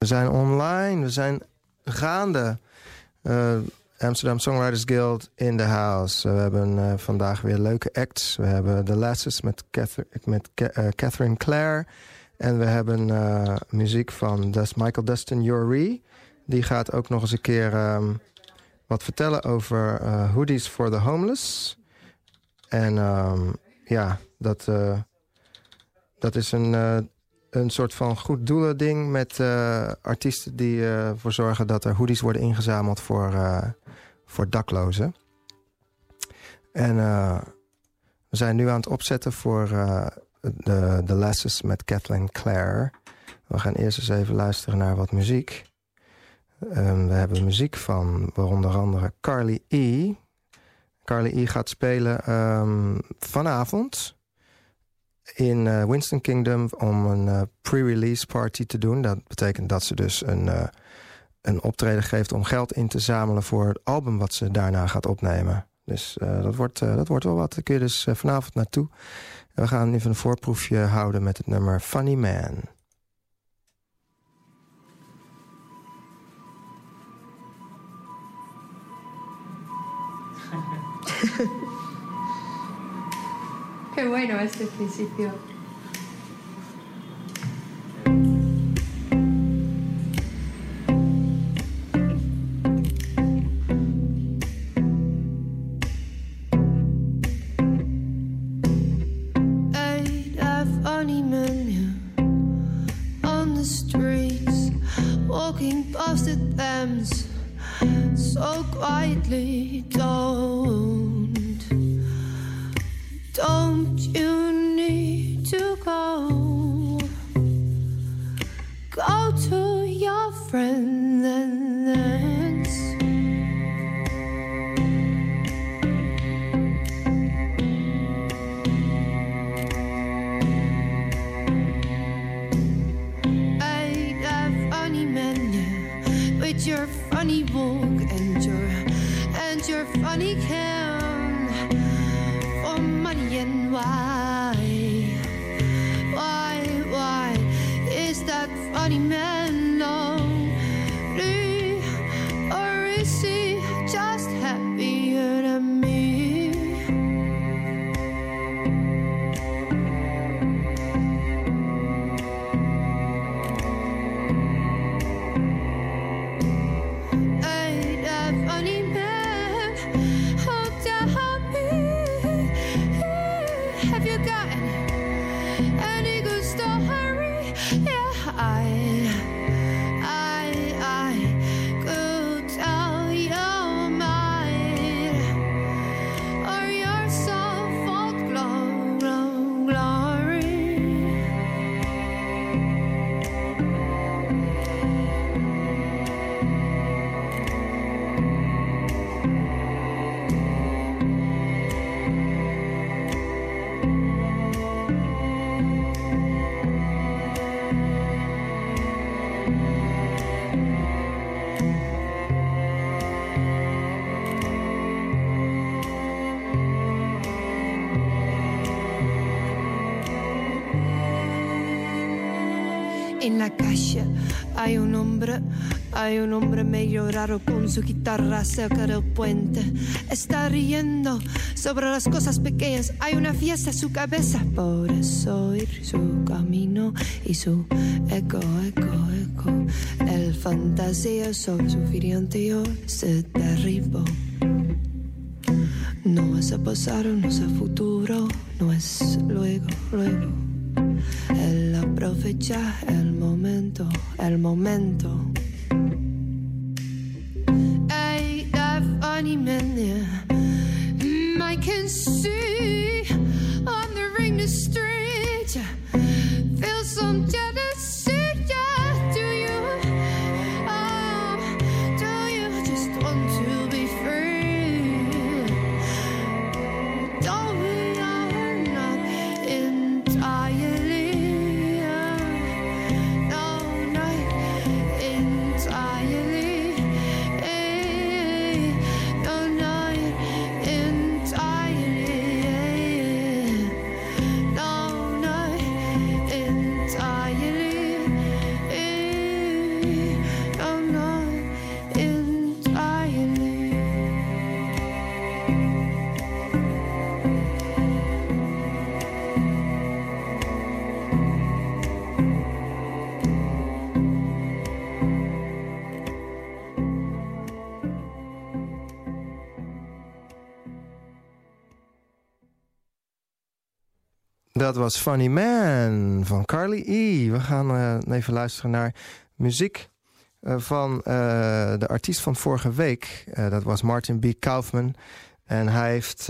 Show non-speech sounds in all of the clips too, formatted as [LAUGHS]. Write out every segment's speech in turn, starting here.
We zijn online, we zijn gaande. Uh, Amsterdam Songwriters Guild in the house. we hebben uh, vandaag weer leuke acts. We hebben The Lasses met, met uh, Catherine Clare. En we hebben muziek van dus Michael Dustin Yorie. Die gaat ook nog eens een keer um, wat vertellen over hoodies for the homeless. En um, ja, dat, dat is een een soort van goed doelen ding met uh, artiesten die ervoor uh, zorgen dat er hoodies worden ingezameld voor, uh, voor daklozen. En we zijn nu aan het opzetten voor de, de lessons met Kathleen Clare. We gaan eerst eens even luisteren naar wat muziek. Um, we hebben muziek van onder andere Carly E. Carly E gaat spelen um, vanavond in uh, Winston Kingdom om een uh, pre-release party te doen. Dat betekent dat ze dus een, uh, een optreden geeft om geld in te zamelen... voor het album wat ze daarna gaat opnemen. Dus dat, wordt, dat wordt wel wat. Daar kun je dus vanavond naartoe. we gaan even een voorproefje houden met het nummer Funny Man. [LAUGHS] Qué bueno este principio. walking past the Thames so quietly. Don't don't you need to go? Go to your friend and En la calle hay un hombre, hay un hombre medio raro con su guitarra cerca del puente. Está riendo sobre las cosas pequeñas. Hay una fiesta en su cabeza. Por eso ir su camino y su eco, eco, eco. El fantasía sobre su frío se derribó. No es el pasado, no es el futuro, no es luego, luego. El aprovecha el momento, el momento. Funny man there. Mm, I can see Dat was Funny Man van Carly E. We gaan uh, even luisteren naar muziek uh, van uh, de artiest van vorige week. dat was Martin B. Kaufman. En hij heeft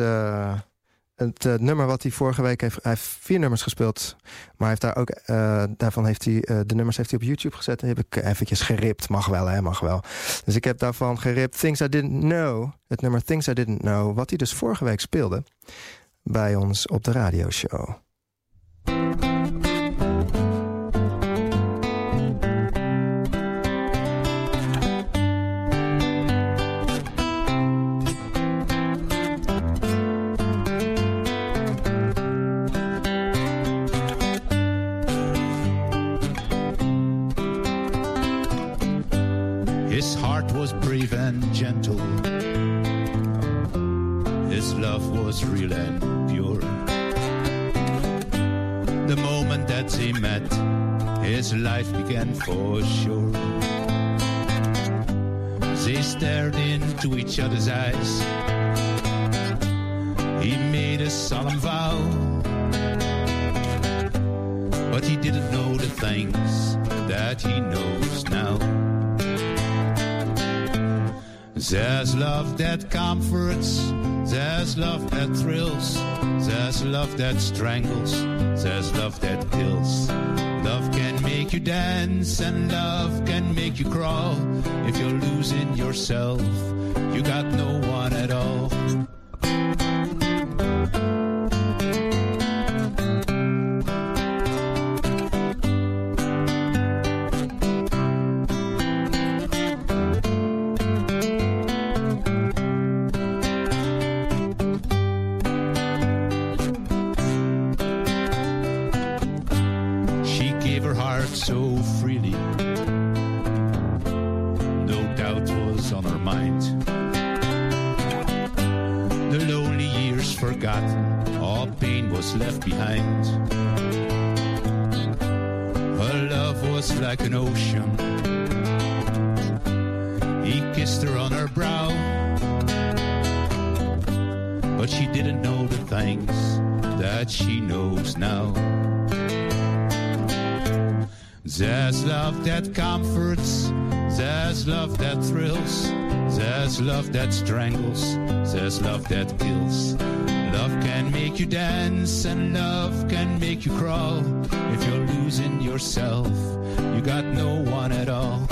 het nummer wat hij vorige week heeft... Hij heeft vier nummers gespeeld. Maar hij heeft daar ook, daarvan heeft hij de nummers heeft hij op YouTube gezet. En heb ik eventjes geript. Mag wel, hè? Mag wel. Dus ik heb daarvan geript Things I Didn't Know. Het nummer Things I Didn't Know. Wat hij dus vorige week speelde bij ons op de radioshow. His life began for sure. They stared into each other's eyes. He made a solemn vow. But he didn't know the things that he knows now. There's love that comforts, there's love that thrills, there's love that strangles, there's love that kills. Make you dance and love can make you crawl. If you're losing yourself, you got no forgotten, all pain was left behind. Her love was like an ocean. He kissed her on her brow. But she didn't know the things that she knows now. There's love that comforts, there's love that thrills, there's love that strangles, there's love that kills. Make you dance and love can make you crawl. If you're losing yourself, you got no one at all.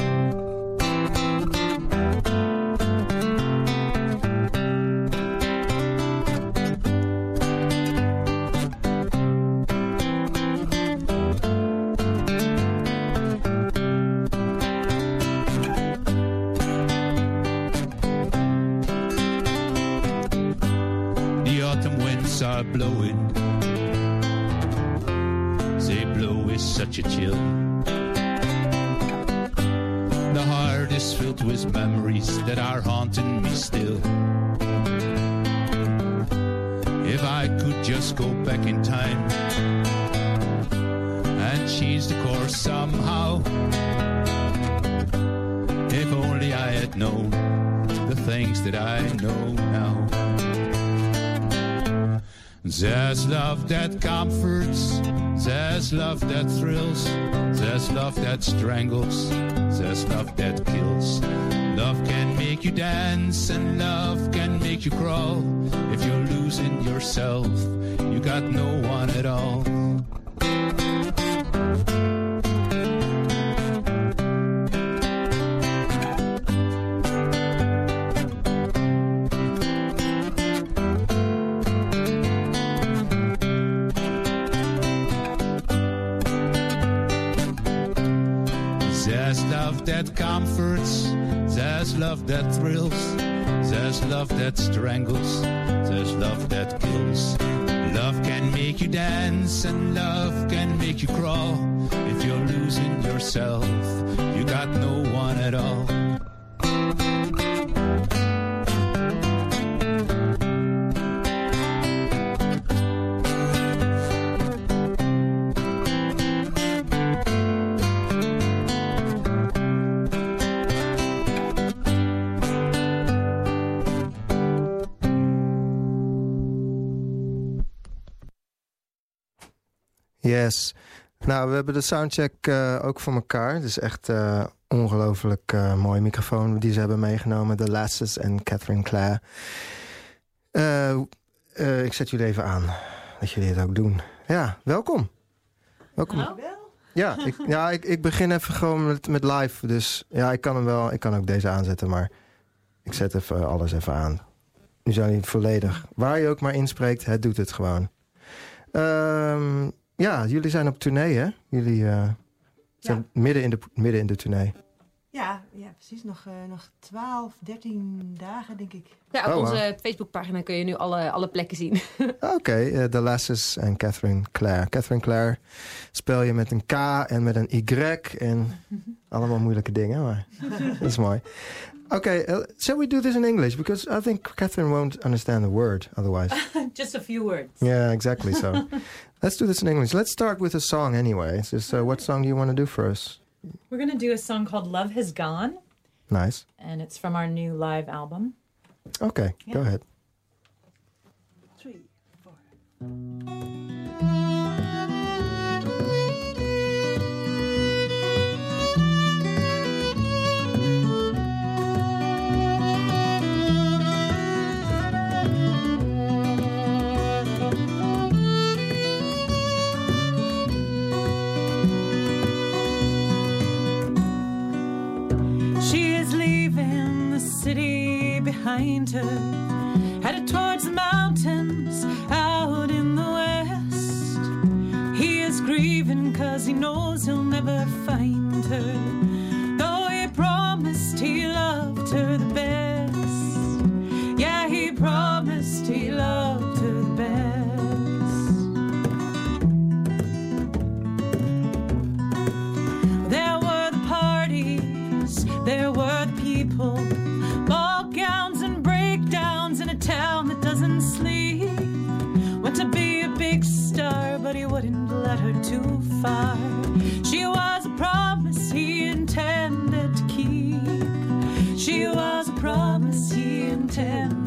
Things that I know now. There's love that comforts, there's love that thrills, there's love that strangles, there's love that kills. Love can make you dance and love can make you crawl. If you're losing yourself, you got no one at all. There's love that kills. Love can make you dance and love can make you crawl. If you're losing yourself, Yes. Nou, we hebben de soundcheck eh, ook voor elkaar. Het is echt eh ongelooflijk eh, mooie microfoon die ze hebben meegenomen. De Lasses en Catherine Clare. Eh, eh, ik zet jullie even aan. Dat jullie het ook doen. Ja, welkom. Welkom. Ja, ik, [LAUGHS] ja ik, ik begin even gewoon met, met live. Dus ja, ik kan hem wel. Ik kan ook deze aanzetten, maar ik zet even alles even aan. Nu zijn jullie volledig. Waar je ook maar inspreekt, het doet het gewoon. Ehm, ja, jullie zijn op tournee, hè? Jullie eh, zijn midden, in de, midden in de tournee. Ja, ja precies. Nog, eh, nog 12, 13 dagen, denk ik. Ja, op Oh, onze Facebookpagina kun je nu alle, alle plekken zien. [LAUGHS] Oké, eh, The Lasses en Catherine Clare. Catherine Clare spel je met een K en met een Y en [LAUGHS] allemaal moeilijke dingen, maar [LAUGHS] dat is mooi. Oké, shall we do this in English? Because I think Catherine won't understand a word otherwise. Just a few words. Yeah, exactly. So let's do this in English. Let's start with a song anyway. So, what song do you want to do for us? We're going to do a song called Love Has Gone, Nice. and it's from our new live album. Okay, go ahead. Three, four. Behind headed towards the mountains out in the west. He is grieving cause he knows he'll never find her, though he promised he loved her her too far. She was a promise he intended to keep. She was a promise he intended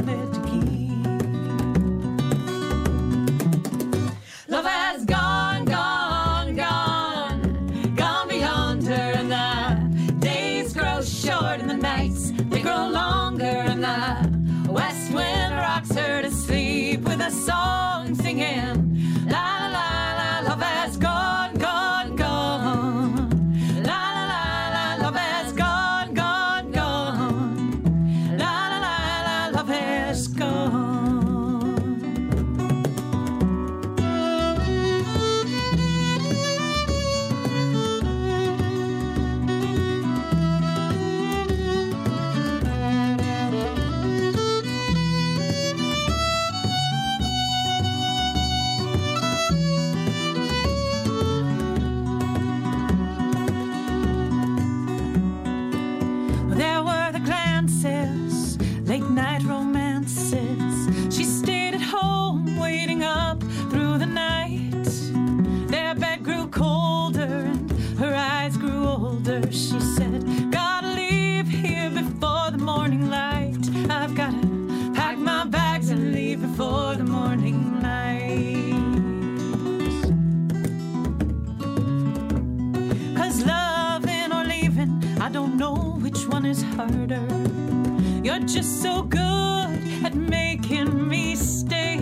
just so good at making me stay.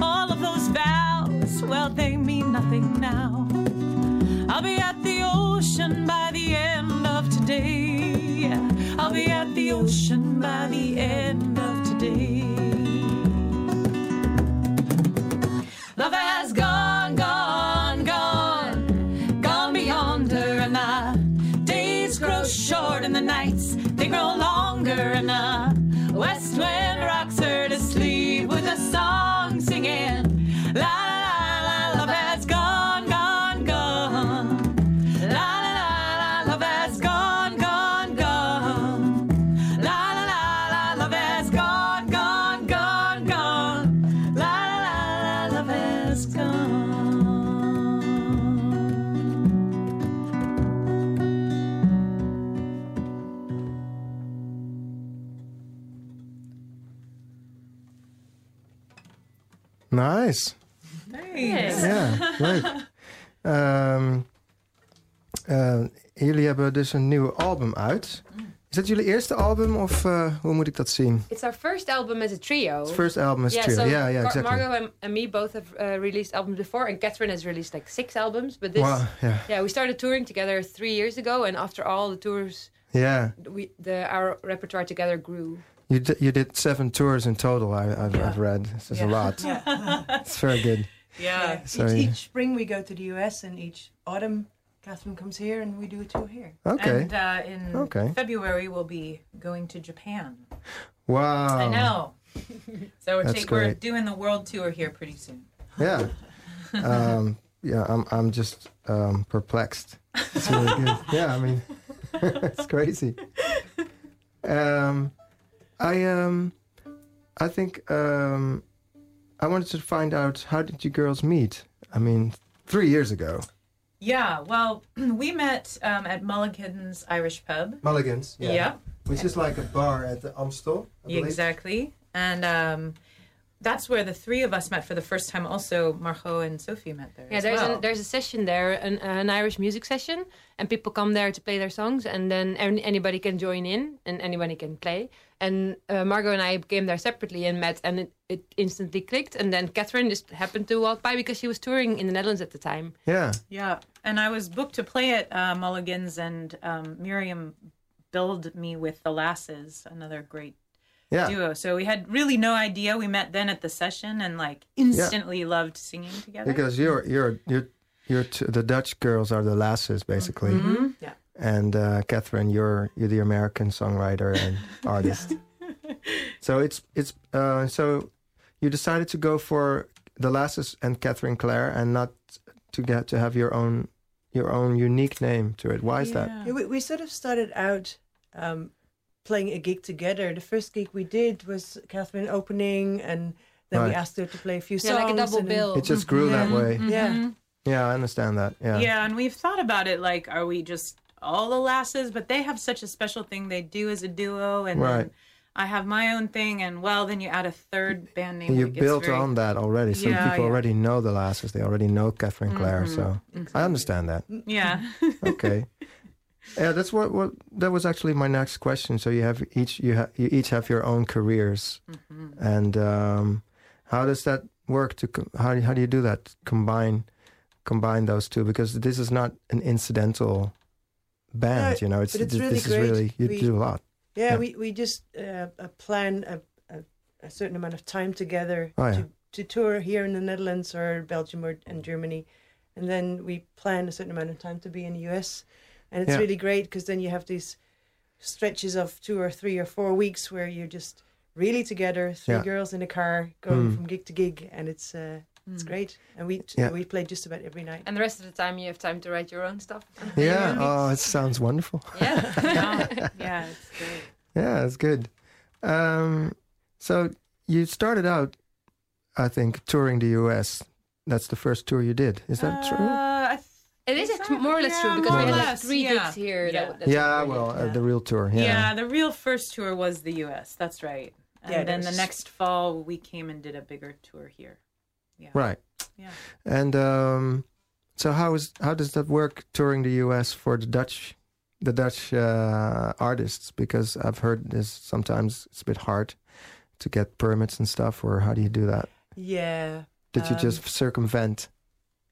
All of those vows, well, they mean nothing now. I'll be at the ocean by the end of today. I'll be at the ocean by the end of today. Love has gone, Nice. Nice. Ja, leuk. Ehm, eh, jullie hebben dus een nieuw album uit. Is dat jullie eerste album of eh, hoe moet ik dat zien? It's our first album as a trio. Het first album yeah, trio. so yeah, exactly. Margot and, and me both have uh, released albums before, and Catherine has released like six albums. But this, Wow, yeah, yeah, we started touring together three years ago, and after all the tours, yeah. we the our repertoire together grew. You did, you did seven tours in total. I, I've, Yeah. I've read. This is a lot. Yeah. [LAUGHS] It's very good. Yeah. So each, each spring we go to the US, and each autumn Kathryn comes here, and we do a tour here. Okay. And uh, in Okay. February, we'll be going to Japan. wow. I know. [LAUGHS] so we're, That's take, we're doing the world tour here pretty soon. Yeah. [LAUGHS] um, yeah, I'm I'm just um, perplexed. It's really good. Yeah, I mean, it's crazy. Um, I um, I think um, I wanted to find out how did you girls meet? I mean, three years ago. Yeah, well, [CLEARS THROAT] we met um, at Mulligan's Irish Pub. Mulligan's. Yeah, Which is like a bar at the Amstel. Exactly. And um, that's where the three of us met for the first time. Also, Margot and Sophie met there. Yeah, as there's well. an, there's a session there, an, an Irish music session, and people come there to play their songs, and then any, anybody can join in, and anybody can play. And uh, Margot and I came there separately and met, and it, it instantly clicked. And then Kathryn just happened to walk by because she was touring in the Netherlands at the time. Yeah. Yeah, and I was booked to play at uh, Mulligan's, and um, Miriam billed me with the Lasses, another great Yeah. duo. So we had really no idea. We met then at the session, and like instantly loved singing together. Because you're you're you're you're t- the Dutch girls are the lasses basically, Mhm. Yeah. and uh, Kathryn, you're you're the American songwriter and [LAUGHS] artist. So it's it's uh, so you decided to go for the lasses and Kathryn Claire and not to get to have your own your own unique name to it. Why is that? Yeah. Yeah, we, we sort of started out um, playing a gig together. The first gig we did was Kathryn opening, and then we asked her to play a few Yeah, songs. like a double bill. It just grew that Yeah. way. Yeah. Mm-hmm. Yeah, I understand that. Yeah. Yeah, and we've thought about it like, are we just all the lasses? But they have such a special thing they do as a duo, and Right. I have my own thing, and well, then you add a third band name. You like, it's built very- on that already. so Yeah, people yeah. already know the lasses. They already know Kathryn Claire. So mm-hmm. I understand that. Yeah. okay [LAUGHS] yeah that's what, what that was actually my next question. So you have each you have you each have your own careers. And um how does that work to co- how, how do you do that? Combine combine those two? Because this is not an incidental band No, you know? It's, it's this, really this is really you We- do a lot. Yeah, Yeah. we we just uh, uh, plan a, a, a certain amount of time together Oh, yeah. to, to tour here in the Netherlands or Belgium or and Germany, and then we plan a certain amount of time to be in the US, and it's Yeah. really great because then you have these stretches of two or three or four weeks where you're just really together, three Yeah. girls in a car going Mm. from gig to gig, and it's uh, it's great, and we Yeah. we play just about every night. And the rest of the time, you have time to write your own stuff. [LAUGHS] yeah [LAUGHS] oh it sounds wonderful [LAUGHS] Yeah. yeah, yeah, it's great. yeah it's good um so you started out i think touring the us that's the first tour you did is that true Uh, I th- It is Is actually that- more or less yeah, true because we or had like less, three yeah. gigs here. Yeah. That, that's yeah well did. uh, the real tour yeah, yeah. the real first tour was the U.S. That's right. And Yeah, then that the next fall we came and did a bigger tour here. Yeah. right Yeah. And um, so how is how does that work touring the U.S. for the Dutch, the Dutch uh, artists? Because I've heard this sometimes it's a bit hard to get permits and stuff. Or how do you do that? Yeah. Did you Um, just circumvent?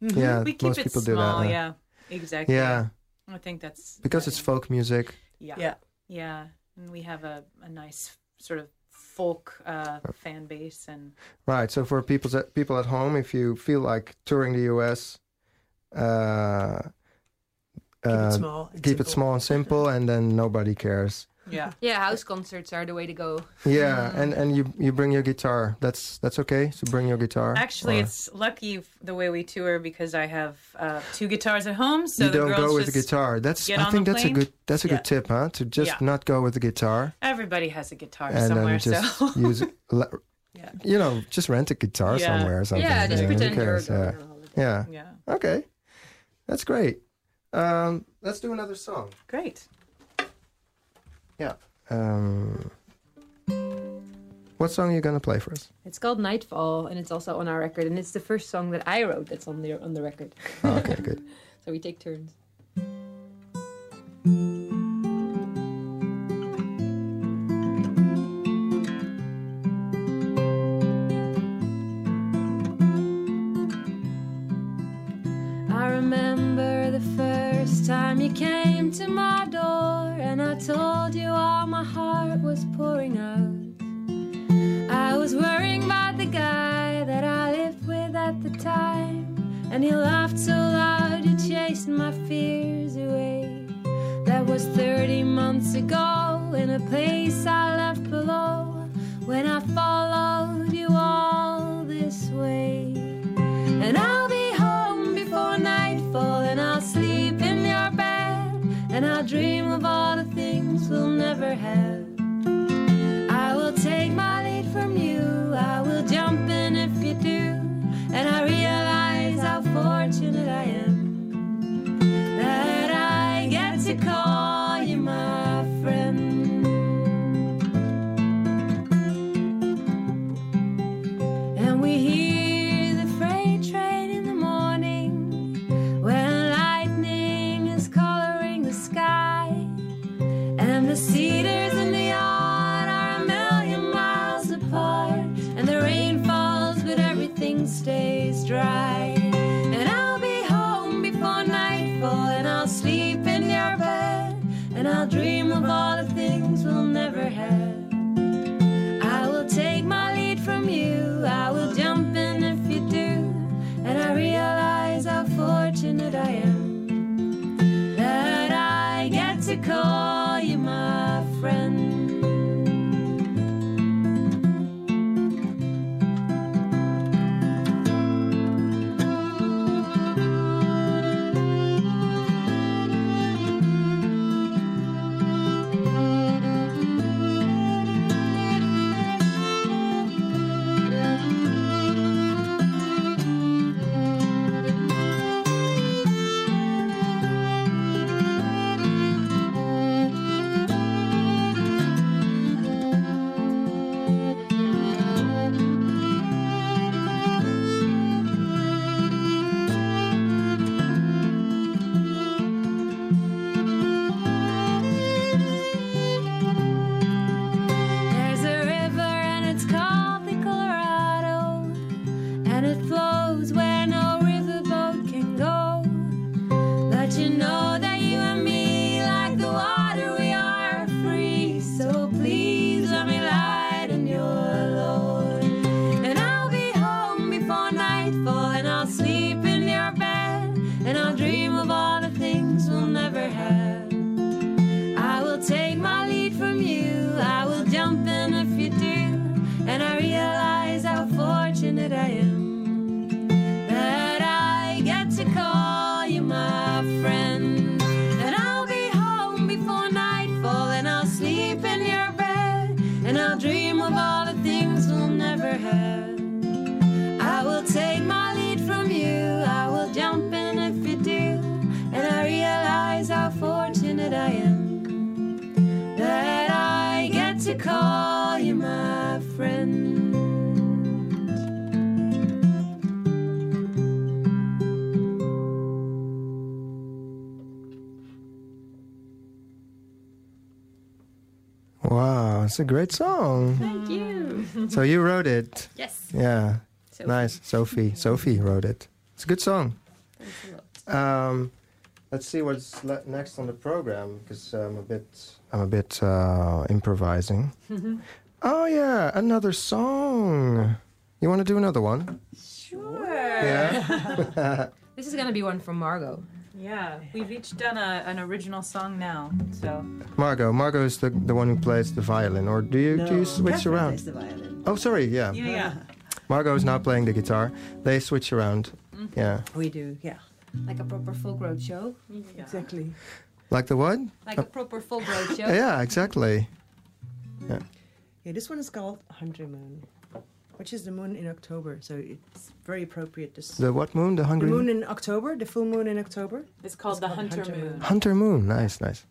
Mhm. Yeah, we keep most it people small. do that. huh? Yeah. Exactly. yeah, I think that's because it's folk music. Yeah. Yeah. Yeah. And we have a, a nice sort of folk uh, fan base and Right. So for people that people at home, if you feel like touring the U.S., uh, Keep uh, it small. and keep it small and simple, and then nobody cares. Yeah. [LAUGHS] Yeah, house concerts are the way to go. Yeah, and and you you bring your guitar. That's that's okay. So bring your guitar. Actually, Or- it's lucky the way we tour because I have uh, two guitars at home. So you the don't girls go with just, the guitar. That's I think the that's a good that's a Yeah. good tip, huh? To just Yeah. not go with the guitar Everybody has a guitar and somewhere. just so [LAUGHS] use Yeah. you know just rent a guitar Yeah. somewhere or something. Yeah, just who pretend you're cares? going Yeah. on yeah. yeah, Okay, that's great. Um, let's do another song. great. Um, what What song are you gonna play for us? It's called Nightfall, and it's also on our record, and it's the first song that I wrote that's on the on the record. Oh, okay, good. [LAUGHS] So we take turns. I remember the first time you came told you all my heart was pouring out. I was worrying about the guy that I lived with at the time, and he laughed so loud he chased my fears away. That was 30 months ago in a place I left below when I followed And the cedars it's a great song. Thank you. [LAUGHS] So you wrote it. Yes. Yeah, So nice. Sophie, Sophie wrote it. It's a good song. Thanks a lot. Um, let's see what's le- next on the program because I'm a bit, I'm a bit uh, improvising. [LAUGHS] oh yeah, another song. You want to do another one? Sure. Yeah. [LAUGHS] This is gonna be one from Margot. Yeah, we've each done a, an original song now, so Margot. Margot is the the one who plays the violin, or do you do you No, switch Kathryn around? plays the violin. Oh, sorry. Yeah. yeah, yeah. [LAUGHS] Margot is now playing the guitar. They switch around. Mm-hmm. Yeah. We do, yeah, Like a proper folk road show. exactly. Like the what? Like a uh, proper folk road [LAUGHS] show. Yeah, exactly. Yeah. Yeah, this one is called Hunter Moon, which is the moon in October, so it's very appropriate. This The what moon? The the hungry moon in October, the full moon in October. It's called It's the called Hunter, Hunter Moon. Moon. Hunter moon. Nice, nice.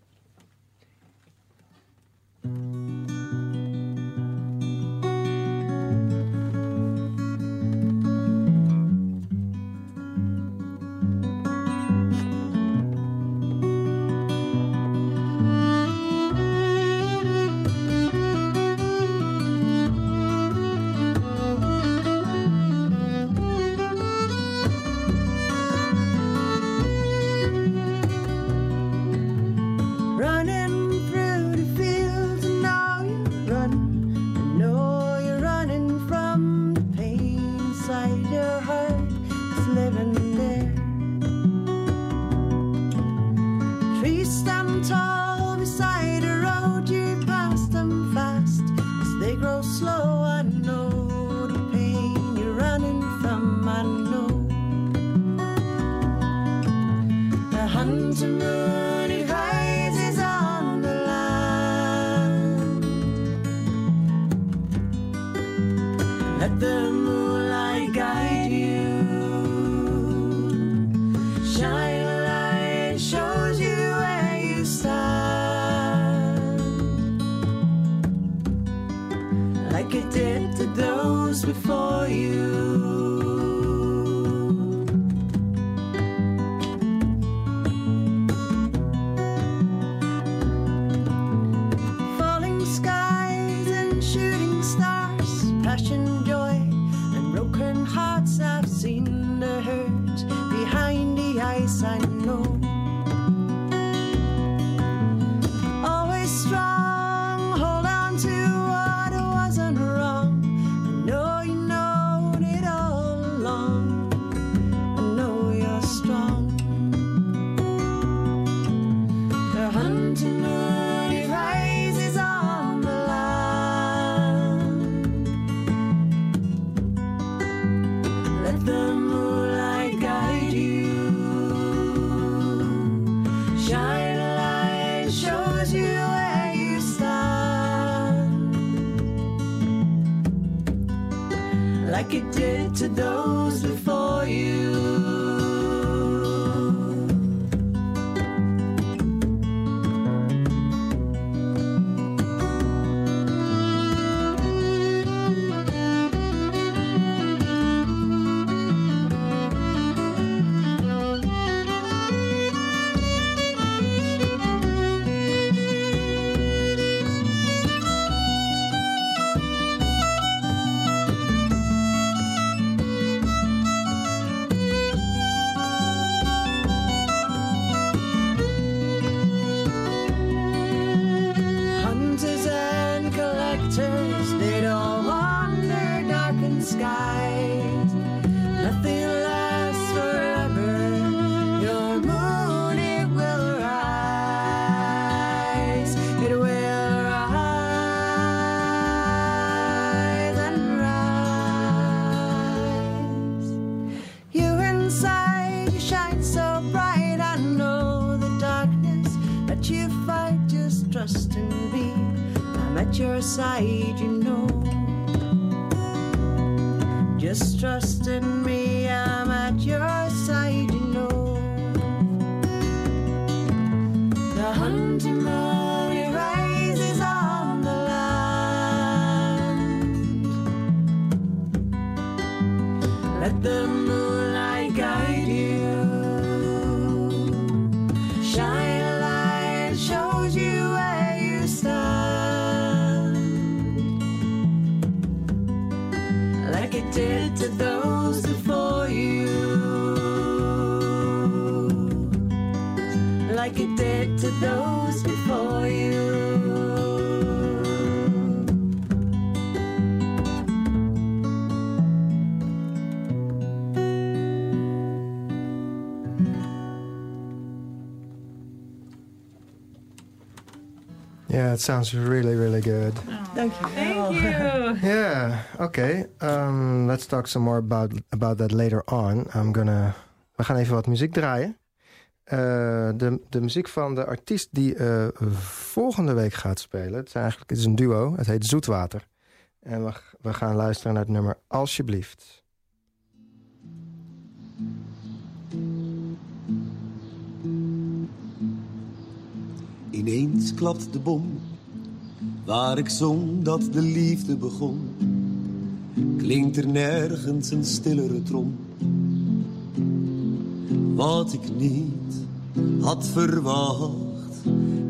The hunting moon it sounds really, really good. Thank you. Thank you. [LAUGHS] Yeah, okay. Um, let's talk some more about, about that later on. I'm gonna... We gaan even wat muziek draaien. Eh, de, de muziek van de artiest die eh, volgende week gaat spelen. Het is eigenlijk het is een duo. Het heet Zoetwater. En we, we gaan luisteren naar het nummer Alsjeblieft. Ineens klapt de bom, waar ik zong dat de liefde begon. Klinkt er nergens een stillere trom. Wat ik niet had verwacht,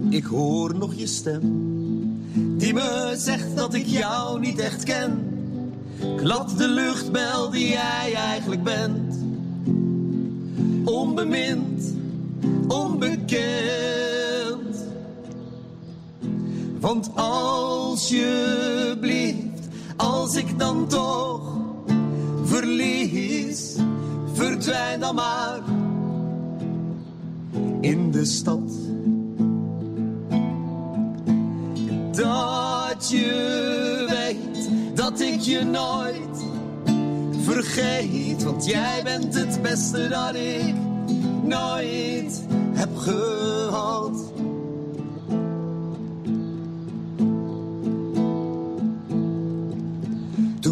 ik hoor nog je stem. Die me zegt dat ik jou niet echt ken. Klad de luchtbel die jij eigenlijk bent. Onbemind, onbekend. Want alsjeblieft, als ik dan toch verlies, verdwijn dan maar in de stad. Dat je weet dat ik je nooit vergeet, want jij bent het beste dat ik nooit heb gehad.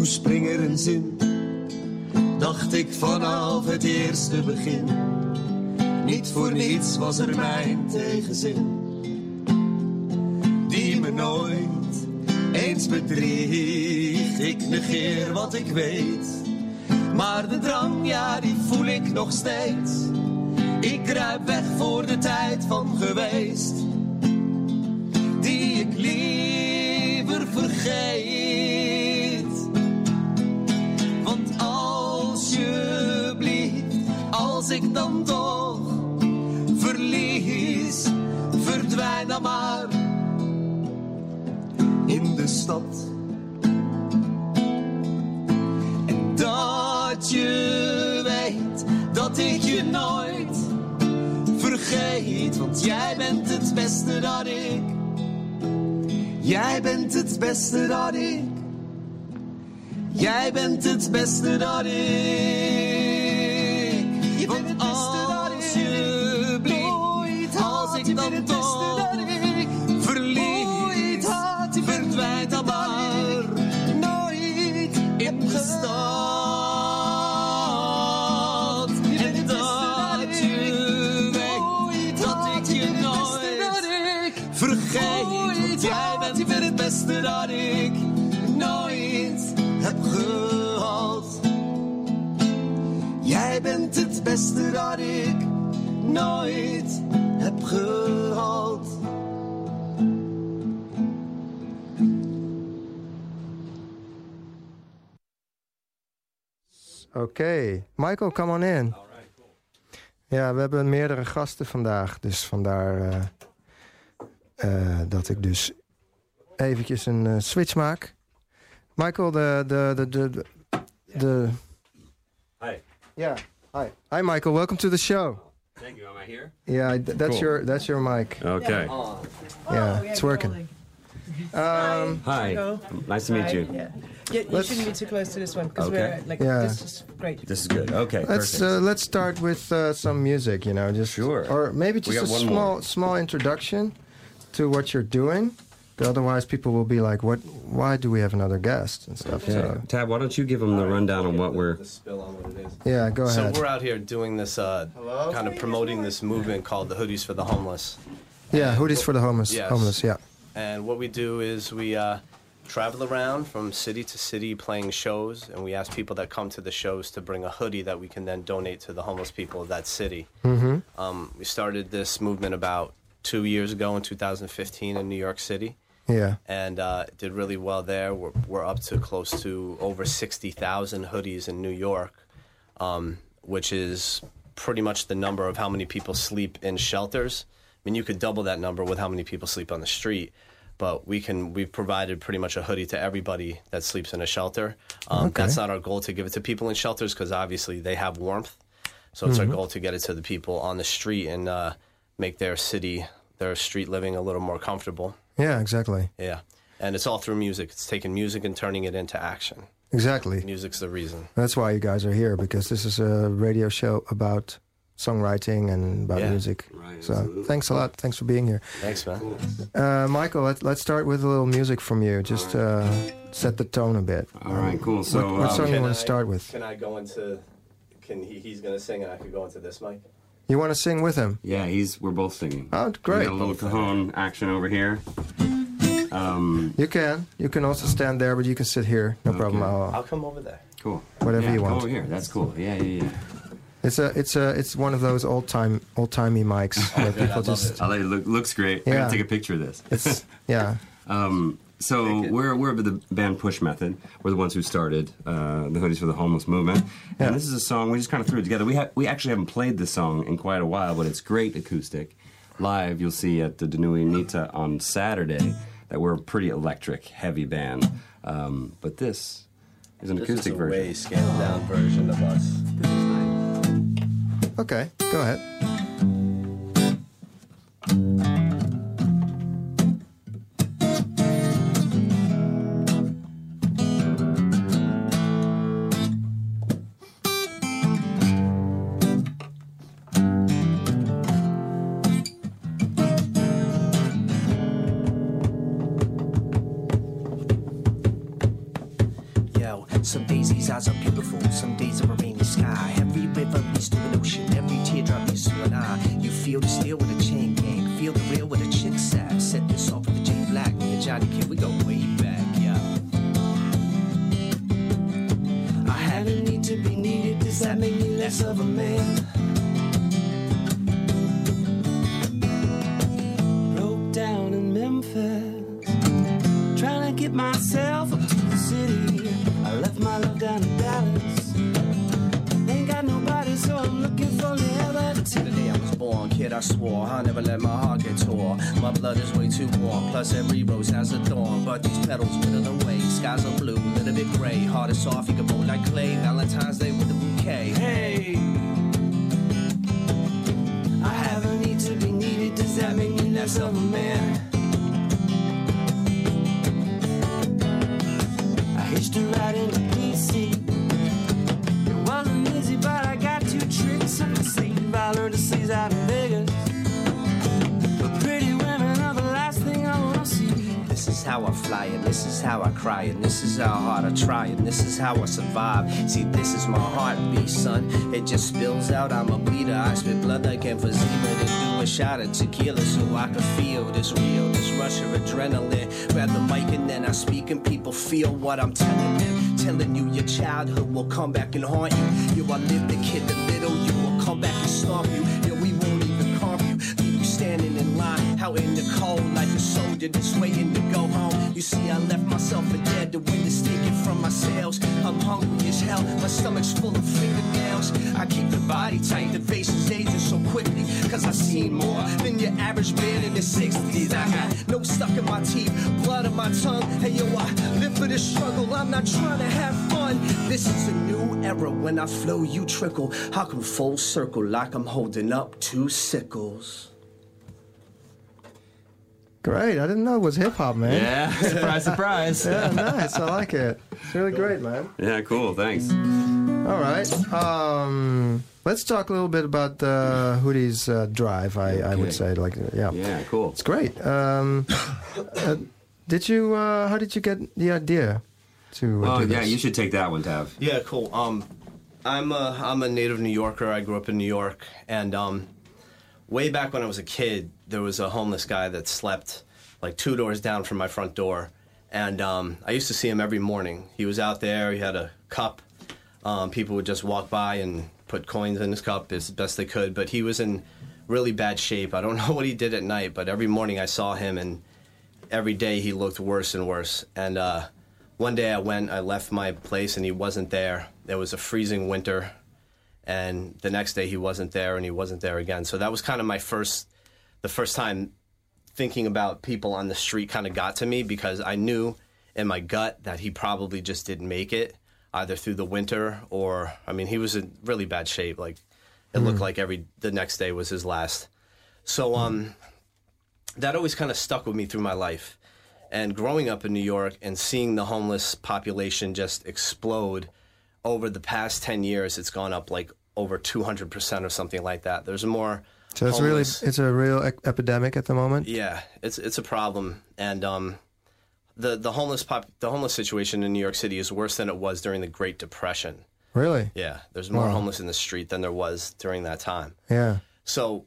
Toen spring er een zin, dacht ik vanaf het eerste begin. Niet voor niets was er mijn tegenzin, die me nooit eens bedriegt. Ik negeer wat ik weet, maar de drang, ja, die voel ik nog steeds. Ik kruip weg voor de tijd van geweest, die ik liever vergeet. Dan toch verlies, verdwijn dan maar in de stad. En dat je weet dat ik je nooit vergeet, want jij bent het beste dat ik. Jij bent het beste dat ik. Jij bent het beste dat ik. Want alsjeblieft, als ik dan toch verlies, verdwijnt dan maar nooit in de stad. En dat je weet dat ik je nooit vergeet. Want jij bent het beste dat ik nooit heb gehad. Beste dat ik nooit heb gehad. Oké, Michael, come on in. Ja, we hebben meerdere gasten vandaag, dus vandaar eh, eh, dat ik dus eventjes een eh, switch maak. Michael, de... de, de, de, de, de Hi. ja, hi. Hi Michael, welcome to the show. Thank you. Am I here? Yeah, th- that's Cool. your that's your mic. Okay. Yeah, it's working. Um, Hi. Hello. Nice to meet you. Yeah. Yeah, you Let's- shouldn't be too close to this one because Okay. we're like Yeah. this is great. This is good. Okay. let's perfect. uh, let's start with uh, some music. You know, just Sure. or maybe We just a one small more. small introduction to what you're doing. Otherwise, people will be like, "What? Why do we have another guest and stuff?" yeah. So, Tab, why don't you give them the rundown on what we're? The spill on what it is. yeah, go So ahead. So we're out here doing this, uh, kind of promoting this movement called the Hoodies for the Homeless. Yeah, hoodies for the homeless. Yes. Homeless. Yeah. And what we do is we uh, travel around from city to city playing shows, and we ask people that come to the shows to bring a hoodie that we can then donate to the homeless people of that city. Mm-hmm. Um, we started this movement about two years ago in 2015 in New York City. Yeah. and uh, did really well there. We're, we're up to close to over 60,000 hoodies in New York, um, which is pretty much the number of how many people sleep in shelters. I mean, you could double that number with how many people sleep on the street. But we can we've provided pretty much a hoodie to everybody that sleeps in a shelter. Um, Okay. That's not our goal to give it to people in shelters because obviously they have warmth. So it's our goal to get it to the people on the street and uh, make their city, their street living a little more comfortable. Yeah. Exactly. Yeah. And it's all through music. It's taking music and turning it into action. Exactly. Music's the reason. That's why you guys are here because this is a radio show about songwriting and about Yeah. music. Right, So absolutely. thanks a lot. Thanks for being here. Thanks, man. Uh, Michael, let, let's start with a little music from you. Just uh, set the tone a bit. All right. Cool. So. what what um, song you can want to start with? Can I go into? Can he? He's gonna sing, and I could go into this mic. You want to sing with him? yeah, he's. We're both singing. Oh, We great. got a little cajon action over here. Um. You can. You can also stand there, but you can sit here. No problem. Okay. I'll, I'll come over there. Cool. Whatever yeah, you come want. over here. That's cool. Yeah. Yeah. Yeah. it's a, it's a, it's one of those old time, old timey mics where Good, [LAUGHS] I just. it. I like it. Look, looks great. I Yeah. gotta take a picture of this. It's [LAUGHS] yeah. Um, so we're we're the band Push Method. We're the ones who started uh, the Hoodies for the Homeless movement. Yeah. And this is a song we just kind of threw it together. We ha- we actually haven't played this song in quite a while, but it's great acoustic. Live, you'll see at the De Nieuwe Anita on Saturday that we're a pretty electric, heavy band. Um, but this is an This acoustic is a version. way scaled down version of us. Okay, go ahead. Days shot of tequila so I can feel this real, this rush of adrenaline. Grab the mic and then I speak, and people feel what I'm telling them. Telling you your childhood will come back and haunt you. You I live the kid, the little you will come back and stomp you. Yeah, we won't even calm you. Leave you standing in line out in the cold like a soldier just waiting to go home. You see, I left myself for dead. The wind is taken from my sails. I'm hungry as hell. My stomach's full of fingernails. I keep the body tight. The face is aging so quickly. Cause I've seen more than your average man in the 60s. I got no stuck in my teeth, blood on my tongue. Hey yo, I live for the struggle. I'm not trying to have fun. This is a new era. When I flow, you trickle. I come full circle like I'm holding up two sickles. Great. I didn't know it was hip hop, man. Yeah, [LAUGHS] [LAUGHS] surprise, surprise. yeah, nice. I like it. It's really great, man. Yeah, cool. Thanks. All right. Um, let's talk a little bit about the Hoodies uh, drive. I, I would say, like, yeah, Yeah, cool. it's great. Um, uh, did you? Uh, how did you get the idea to? Uh, Oh do yeah, this? you should take that one, Tav. Yeah, cool. Um, I'm a I'm a native New Yorker. I grew up in New York, and um, way back when I was a kid, there was a homeless guy that slept like two doors down from my front door, and um, I used to see him every morning. He was out there. He had a cup. Um, people would just walk by and put coins in his cup as best they could, but he was in really bad shape. I don't [LAUGHS] know what he did at night, but every morning I saw him, and every day he looked worse and worse. And uh, one day I went, I left my place, and he wasn't there. It was a freezing winter, and the next day he wasn't there, and he wasn't there again. So that was kind of my first, the first time thinking about people on the street kind of got to me because I knew in my gut that he probably just didn't make it either through the winter or I mean he was in really bad shape like it looked like every the next day was his last. So um that always kind of stuck with me through my life. And growing up in New York and seeing the homeless population just explode over the past 10 years it's gone up like over 200% or something like that. There's more so it's really it's a real ec- epidemic at the moment. yeah, it's it's a problem, and um, the the homeless pop the homeless situation in New York City is worse than it was during the Great Depression. Really? Yeah, there's more Wow. homeless in the street than there was during that time. Yeah. So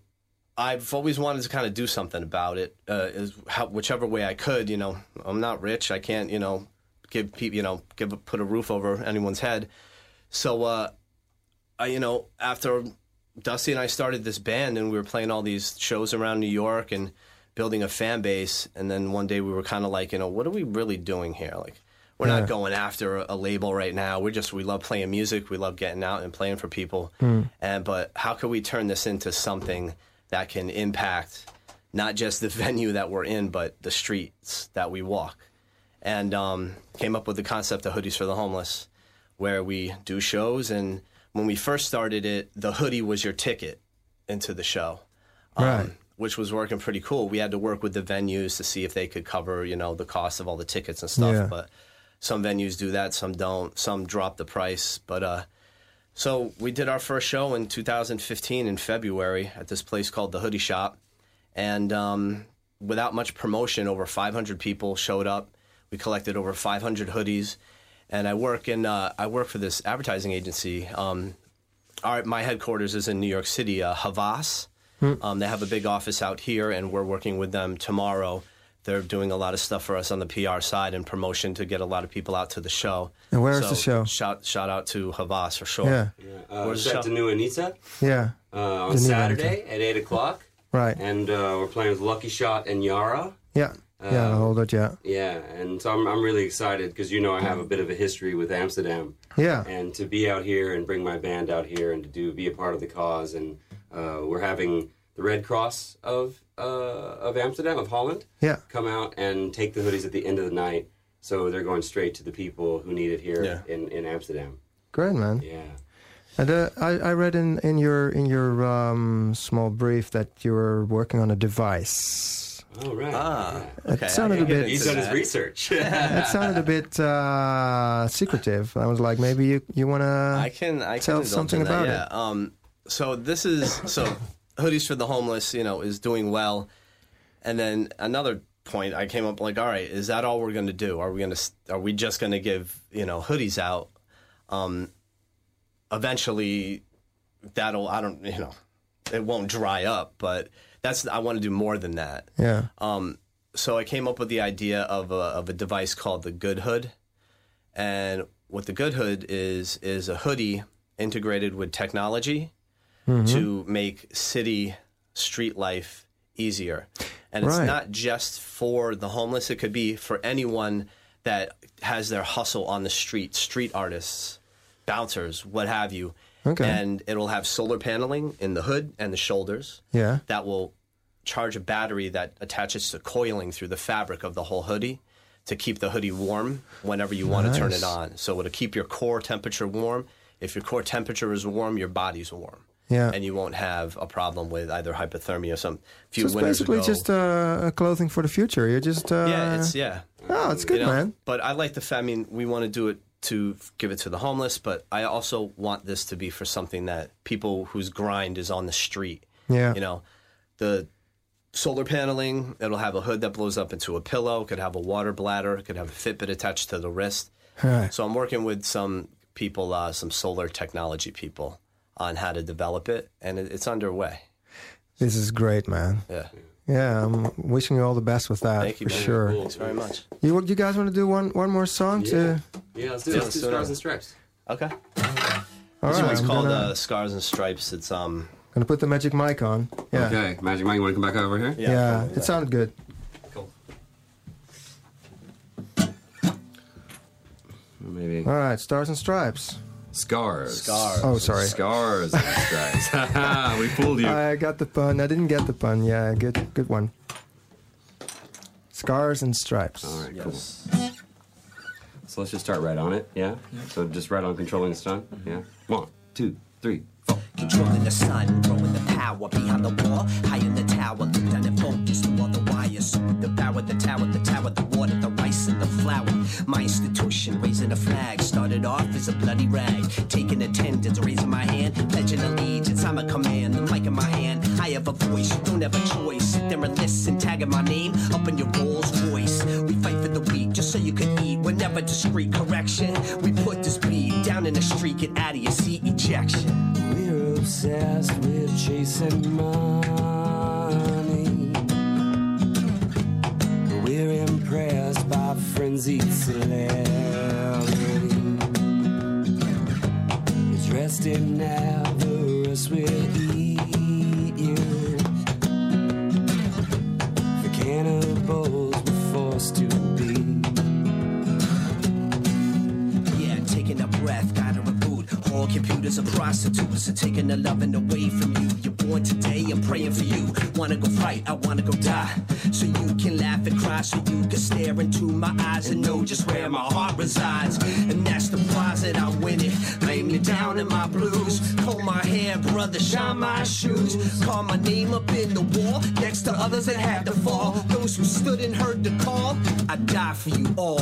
I've always wanted to kind of do something about it, uh, is how, whichever way I could. You know, I'm not rich. I can't, you know, give people, you know, give put a roof over anyone's head. So, uh, I, you know, after Dusty and I started this band, and we were playing all these shows around New York and building a fan base, and then one day we were kind of like, you know, what are we really doing here? Like, we're Yeah. not going after a, label right now. We're just we love playing music. We love getting out and playing for people. And but how can we turn this into something that can impact not just the [LAUGHS] venue that we're in, but the streets that we walk? And um, came up with the concept of hoodies for the homeless, where we do shows. And when we first started it, the hoodie was your ticket into the show Right. which was working pretty cool. We had to work with the venues to see if they could cover, you know, the cost of all the tickets and stuff. Yeah. But some venues do that, some don't. Some drop the price. But uh, so we did our first show in 2015 in February at this place called the Hoodie Shop, and um, without much promotion, over 500 people showed up. We collected over 500 hoodies, and I work in uh, I work for this advertising agency. Um, our, my headquarters is in New York City, uh, Havas. Um, they have a big office out here, and we're working with them tomorrow. They're doing a lot of stuff for us on the PR side and promotion to get a lot of people out to the show. And where is So the show? Shout shout out to Havas for sure. Yeah. Uh, Where's it's the at show? De Nieuwe Anita Yeah. uh, on Danu Saturday at 8 o'clock. Right. And uh, we're playing with Lucky Shot and Yara. Yeah. Yeah, Um, hold it, yeah. Yeah, and so I'm, I'm really excited because you know I have a bit of a history with Amsterdam. Yeah. And to be out here and bring my band out here and to do be a part of the cause, and uh, we're having the Red Cross of uh, of Amsterdam of Holland Yeah. come out and take the hoodies at the end of the night. So they're going straight to the people who need it here Yeah. in, in Amsterdam. Great, man. Yeah. And uh, I, I read in, in your in your um, small brief that you were working on a device. Oh right. Ah, It okay. I sounded a bit- He's done his research. [LAUGHS] It sounded a bit uh, secretive. I was like, maybe you you want to. I can I can indulge something in that, about yeah. it. Um, so this is so hoodies for the homeless. You know, is doing well, and then another point I came up like, all right, is that all we're going to do? Are we going to are we just going to give you know hoodies out? Um, eventually, that'll I don't you know, it won't dry up, but that's I want to do more than that. Yeah. Um, so I came up with the idea of a, of a device called the Good Hood, and what the Good Hood is is a hoodie integrated with technology to make city street life easier. And it's Right. not just for the homeless; it could be for anyone that has their hustle on the street, street artists, bouncers, what have you. Okay. And it'll have solar paneling in the hood and the shoulders Yeah. that will charge a battery that attaches to coiling through the fabric of the whole hoodie to keep the hoodie warm whenever you want to turn it on. So it'll keep your core temperature warm. If your core temperature is warm, your body's warm. Yeah. And you won't have a problem with either hypothermia or some few So it's winters basically ago. just uh, clothing for the future. You're just. Uh, yeah, it's yeah. Oh, it's good, You know, man. But I like the fact. I mean, we want to do it to give it to the homeless, but I also want this to be for something that people whose grind is on the street. Yeah. You know, the solar paneling. It'll have a hood that blows up into a pillow. Could have a water bladder. Could have a Fitbit attached to the wrist. Right. So I'm working with some people, uh, some solar technology people, on how to develop it, and it, it's underway. This is great, man. Yeah. Yeah, I'm wishing you all the best with that Thank you, for man. sure. Thanks very much. You you guys want to do one one more song to? Yeah, let's do, Yeah, let's do let's do Stars and Stripes. Okay. All This right, one's I'm called gonna, uh, Scars and Stripes. It's um. gonna put the magic mic on. Yeah, Okay, Magic mic. you want to come back over here? Yeah. yeah, it that. sounded good. Cool. Maybe All right, stars and stripes. Scars. Scars. Oh, sorry. Scars and stripes. [LAUGHS] [LAUGHS] we fooled you. I got the pun. I didn't get the pun. Yeah, good, good one. Scars and stripes. All right, Yes. cool. So let's just start right on it. Yeah. So just right on controlling the stun. Mm-hmm. Yeah. One, two, three, four. Controlling the sun, growing the power behind the wall. High in the tower, look down and focus to all the wires. The power, the tower, the tower, the water, the flour. My institution, raising a flag, started off as a bloody rag. Taking attendance, raising my hand, pledging allegiance. I'm a command, the mic in my hand. I have a voice, you don't have a choice. Sit there and listen, tagging my name up in your Rolls Royce. We fight for the weak, just so you can eat. We're never discreet, correction. We put this beat down in the street, get out of your seat, ejection. We're obsessed with chasing money. We're impressed frenzied celebrity. Dressed in avarice, we'll eat you. For cannibals, we're forced to be. Yeah, taking a breath, gotta reboot. All computers are prostitutes, are taking the love away from that had to fall. Those who stood and heard the call, I die for you all.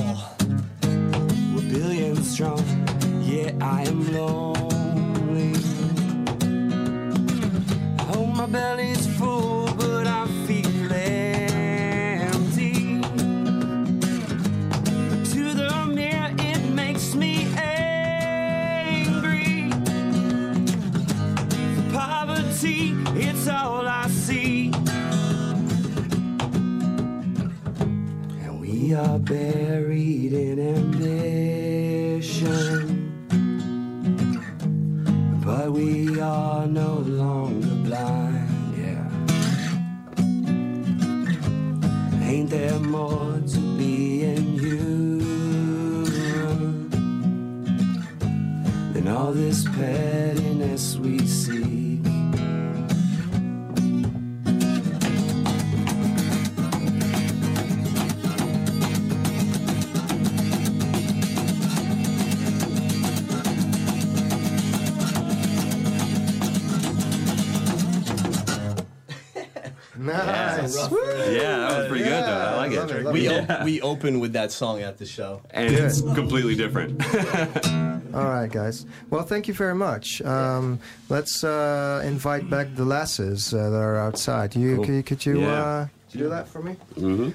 Nice. Yeah, that was pretty good though. I like love it, We, it. op- we open with that song at the show. And it's completely different. [LAUGHS] All right, guys. Well, thank you very much. Um, let's uh, invite back the lasses uh, that are outside. You, Cool. could, you- could you, Yeah. uh, could you do that for me? hmm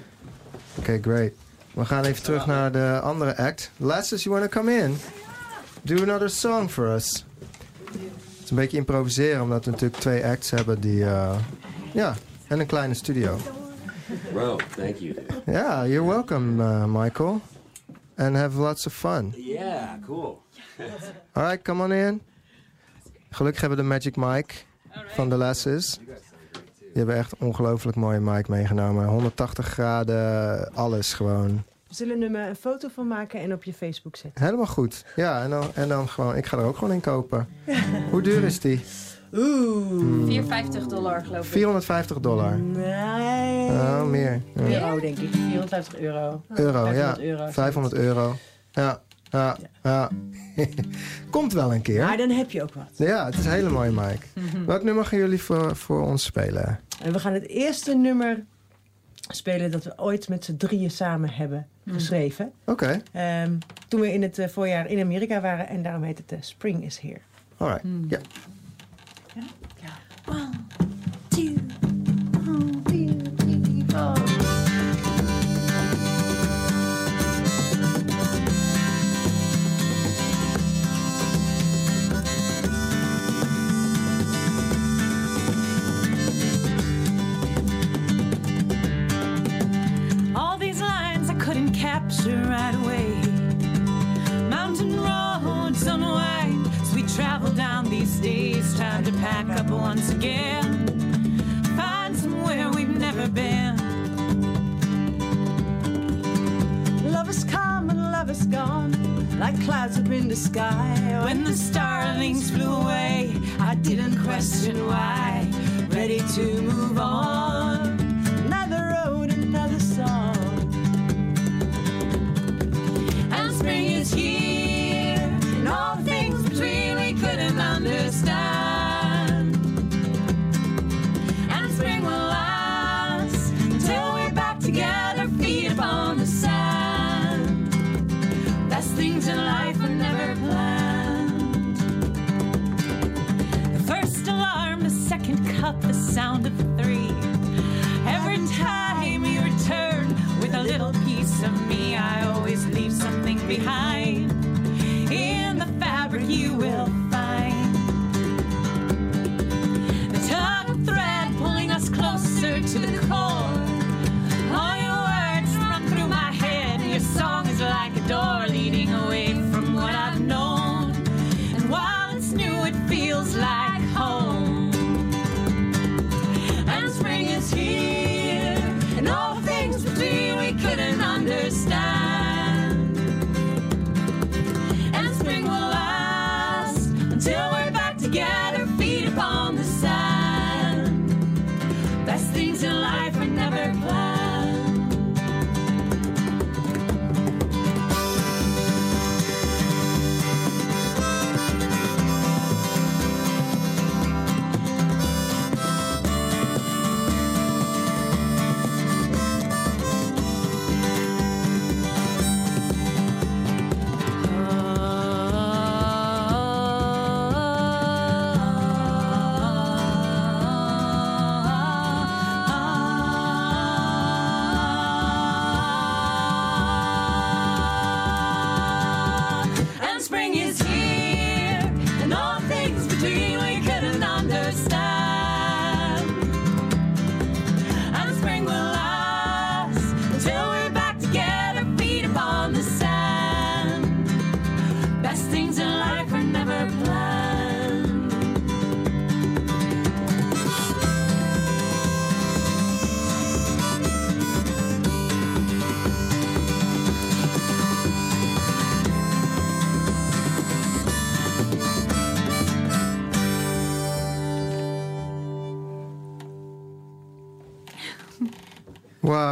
Okay, great. We gaan even terug naar de andere act. Lasses, you want to come in? Do another song for us. Het is een beetje improviseren, omdat we natuurlijk twee acts hebben die... uh, ja, en een kleine studio. Bro, thank you. Yeah, you're welcome, uh, Michael. And have lots of fun. Yeah, cool. All right, come on in. Gelukkig hebben we de Magic Mike van de Lasses. Die hebben echt een ongelooflijk mooie mic meegenomen. 180 graden, alles gewoon. We zullen er een foto van maken en op je Facebook zetten. Helemaal goed. Ja, en dan, en dan gewoon, ik ga er ook gewoon in kopen. [LAUGHS] Hoe duur is die? Oeh. 450 dollar geloof ik. 450 dollar. Nee. Oh, meer. Ja. Euro, denk ik. 450 euro. Euro, 500 ja. euro. 500 euro. Ja, ja, ja. [LAUGHS] Komt wel een keer. Maar dan heb je ook wat. Ja, het is een hele mooie mic. Welk nummer gaan jullie voor, voor ons spelen? En we gaan het eerste nummer spelen dat we ooit met z'n drieën samen hebben geschreven. Oké, Ehm, toen we in het eh, voorjaar in Amerika waren. En daarom heet het eh, Spring is Here. alright. Ja. All these lines I couldn't capture right away. Like clouds up in the sky. When the starlings flew away, I didn't question why. Ready to move on. best things in life are never planned.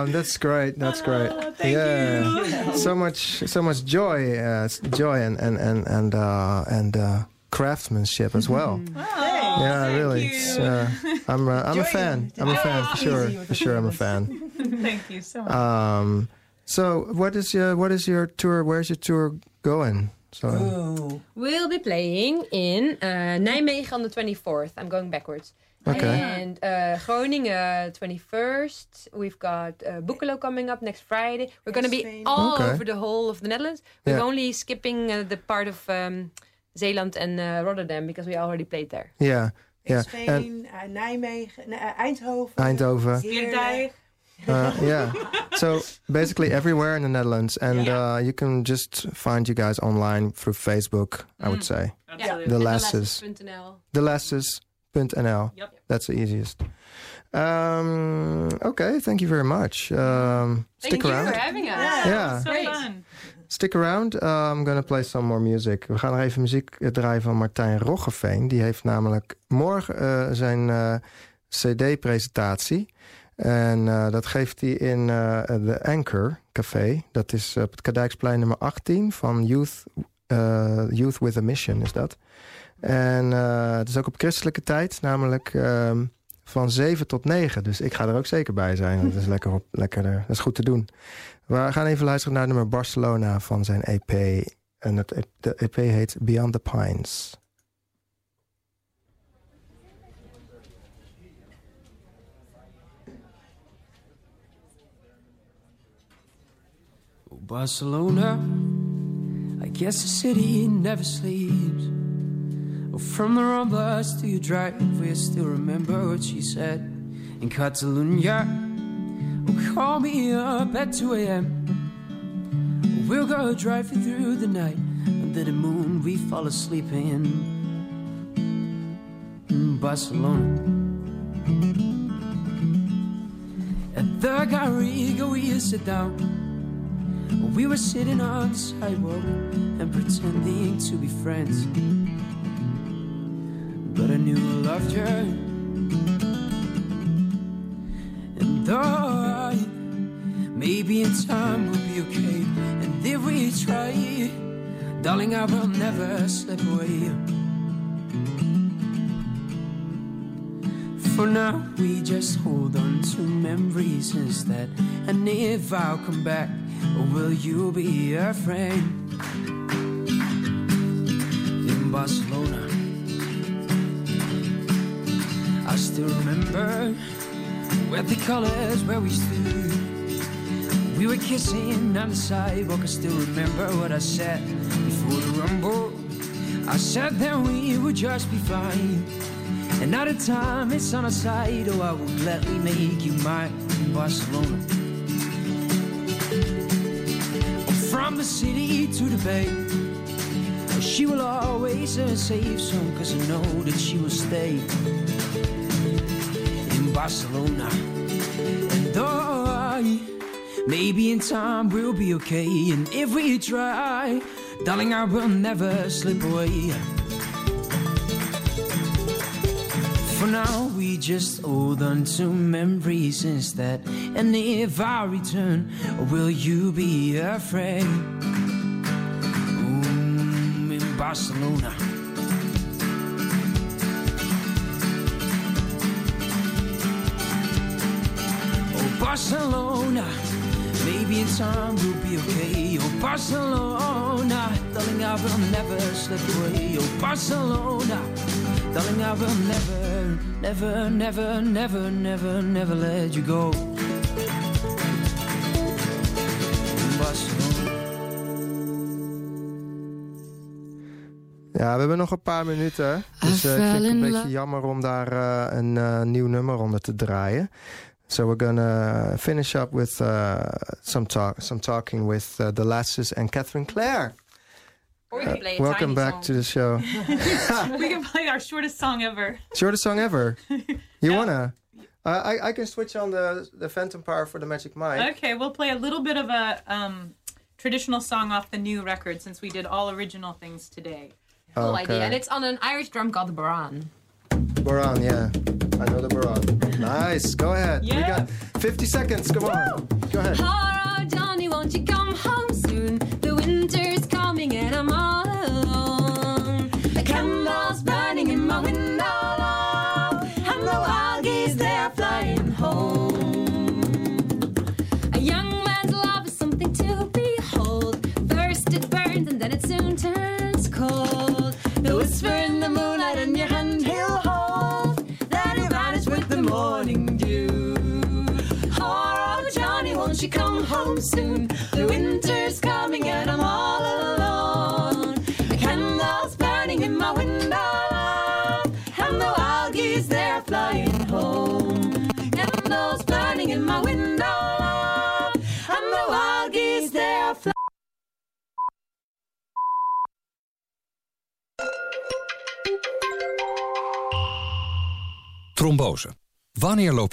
Wow, that's great. That's great. Oh, thank yeah, you. so much, so much joy, uh, joy, and and and and uh, and uh, craftsmanship as well. Oh, yeah, thank really. you. It's, uh, I'm uh, I'm a fan. I'm a fan for sure. For sure, I'm a fan. [LAUGHS] thank you so much. Um, so what is your what is your tour? Where's your tour going? So Ooh. We'll be playing in uh, Nijmegen on the 24th. I'm going backwards. Okay. And uh, Groningen 21st. We've got uh, Boekelo coming up next Friday. We're going to be all Okay. over the whole of the Netherlands. We're Yeah. only skipping uh, the part of um, Zeeland and uh, Rotterdam because we already played there. yeah, yeah, Spain, and uh, Nijmegen, uh, Eindhoven. Eindhoven. Heerlen. Uh, yeah. So basically everywhere in the Netherlands, and Yeah. uh, you can just find you guys online through Facebook. I would Mm. say Absolutely. The And Lasses. Yep. That's the easiest. Um, okay, thank you very much. Um, stick Thank you around. for having us. Yeah, Yeah. so Great. fun. Stick around. Uh, I'm gonna play some more music. We gaan nog even muziek eh, draaien van Martijn Roggeveen. Die heeft namelijk morgen eh, zijn eh, CD-presentatie. En eh, dat geeft hij in eh, de Anchor Café. Dat is op het Kadijksplein nummer 18 van Youth, eh, Youth with a Mission is dat. En eh, het is ook op christelijke tijd, namelijk ehm, van 7 tot 9. Dus ik ga er ook zeker bij zijn. Dat is [LAUGHS] lekker, op, lekker eh, dat is goed te doen. We gaan even luisteren naar het nummer Barcelona van zijn EP. En het, de EP heet Beyond the Pines. Barcelona, I guess the city never sleeps. From the Ramblas to your driveway, I still remember what she said in Catalonia. Oh, call me up at 2 a.m. We'll go driving through the night under the moon we fall asleep in. Mm, Barcelona. At the Garriga we sit down. We were sitting on the sidewalk and pretending to be friends. Knew I loved her. And though I, maybe in time we'll be okay. And if we try, darling, I will never slip away. For now, we just hold on to memories instead. And if I'll come back, will you be a friend? Where the colors where we stood. We were kissing on the sidewalk. I still remember what I said before the rumble. I said that we would just be fine. And now the time is on our side. Oh, I will gladly make you mine in Barcelona. From the city to the bay. She will always a safe zone, cause I know that she will stay Barcelona. And I, maybe in time we'll be okay. And if we try, darling, I will never slip away. For now, we just hold on to memories instead. And if I return, will you be a friend? Mm, in Barcelona. Barcelona. Maybe in time we'll be okay. Oh, Barcelona. Darling, I will never slip away. Oh, Barcelona. Darling, I will never, never, never, never, never, never let you go. Barcelona. Ja, we hebben nog een paar minuten. Dus eh, ik vind het een beetje jammer om daar eh, een eh, nieuw nummer onder te draaien. So we're gonna finish up with uh, some talk, some talking with uh, the Lasses and Kathryn Claire. Or we can play a welcome back song. to the show. [LAUGHS] we can play our shortest song ever. Shortest song ever. [LAUGHS] You wanna? Uh, I I can switch on the the Phantom Power for the Magic Mic. Okay, we'll play a little bit of a um, traditional song off the new record since we did all original things today. Cool Okay. idea. And it's on an Irish drum called the bodhrán. On, yeah. I know the bodhrán. Nice. Go ahead. We got 50 seconds. Come on. Go ahead. Oh, Johnny, won't you come home soon? The winter's coming and I'm all alone. The candles burning in my window, and the wild geese they're flying home. A young man's love is something to behold. First it burns and then it soon turns cold. The whisper in the moonlight won't come home soon? The winter's coming and I'm all alone. The candles burning in my window, and the wild geese they're flying home. The Candles burning in my window, and the wild geese they're flying. Trombose. Wanneer loop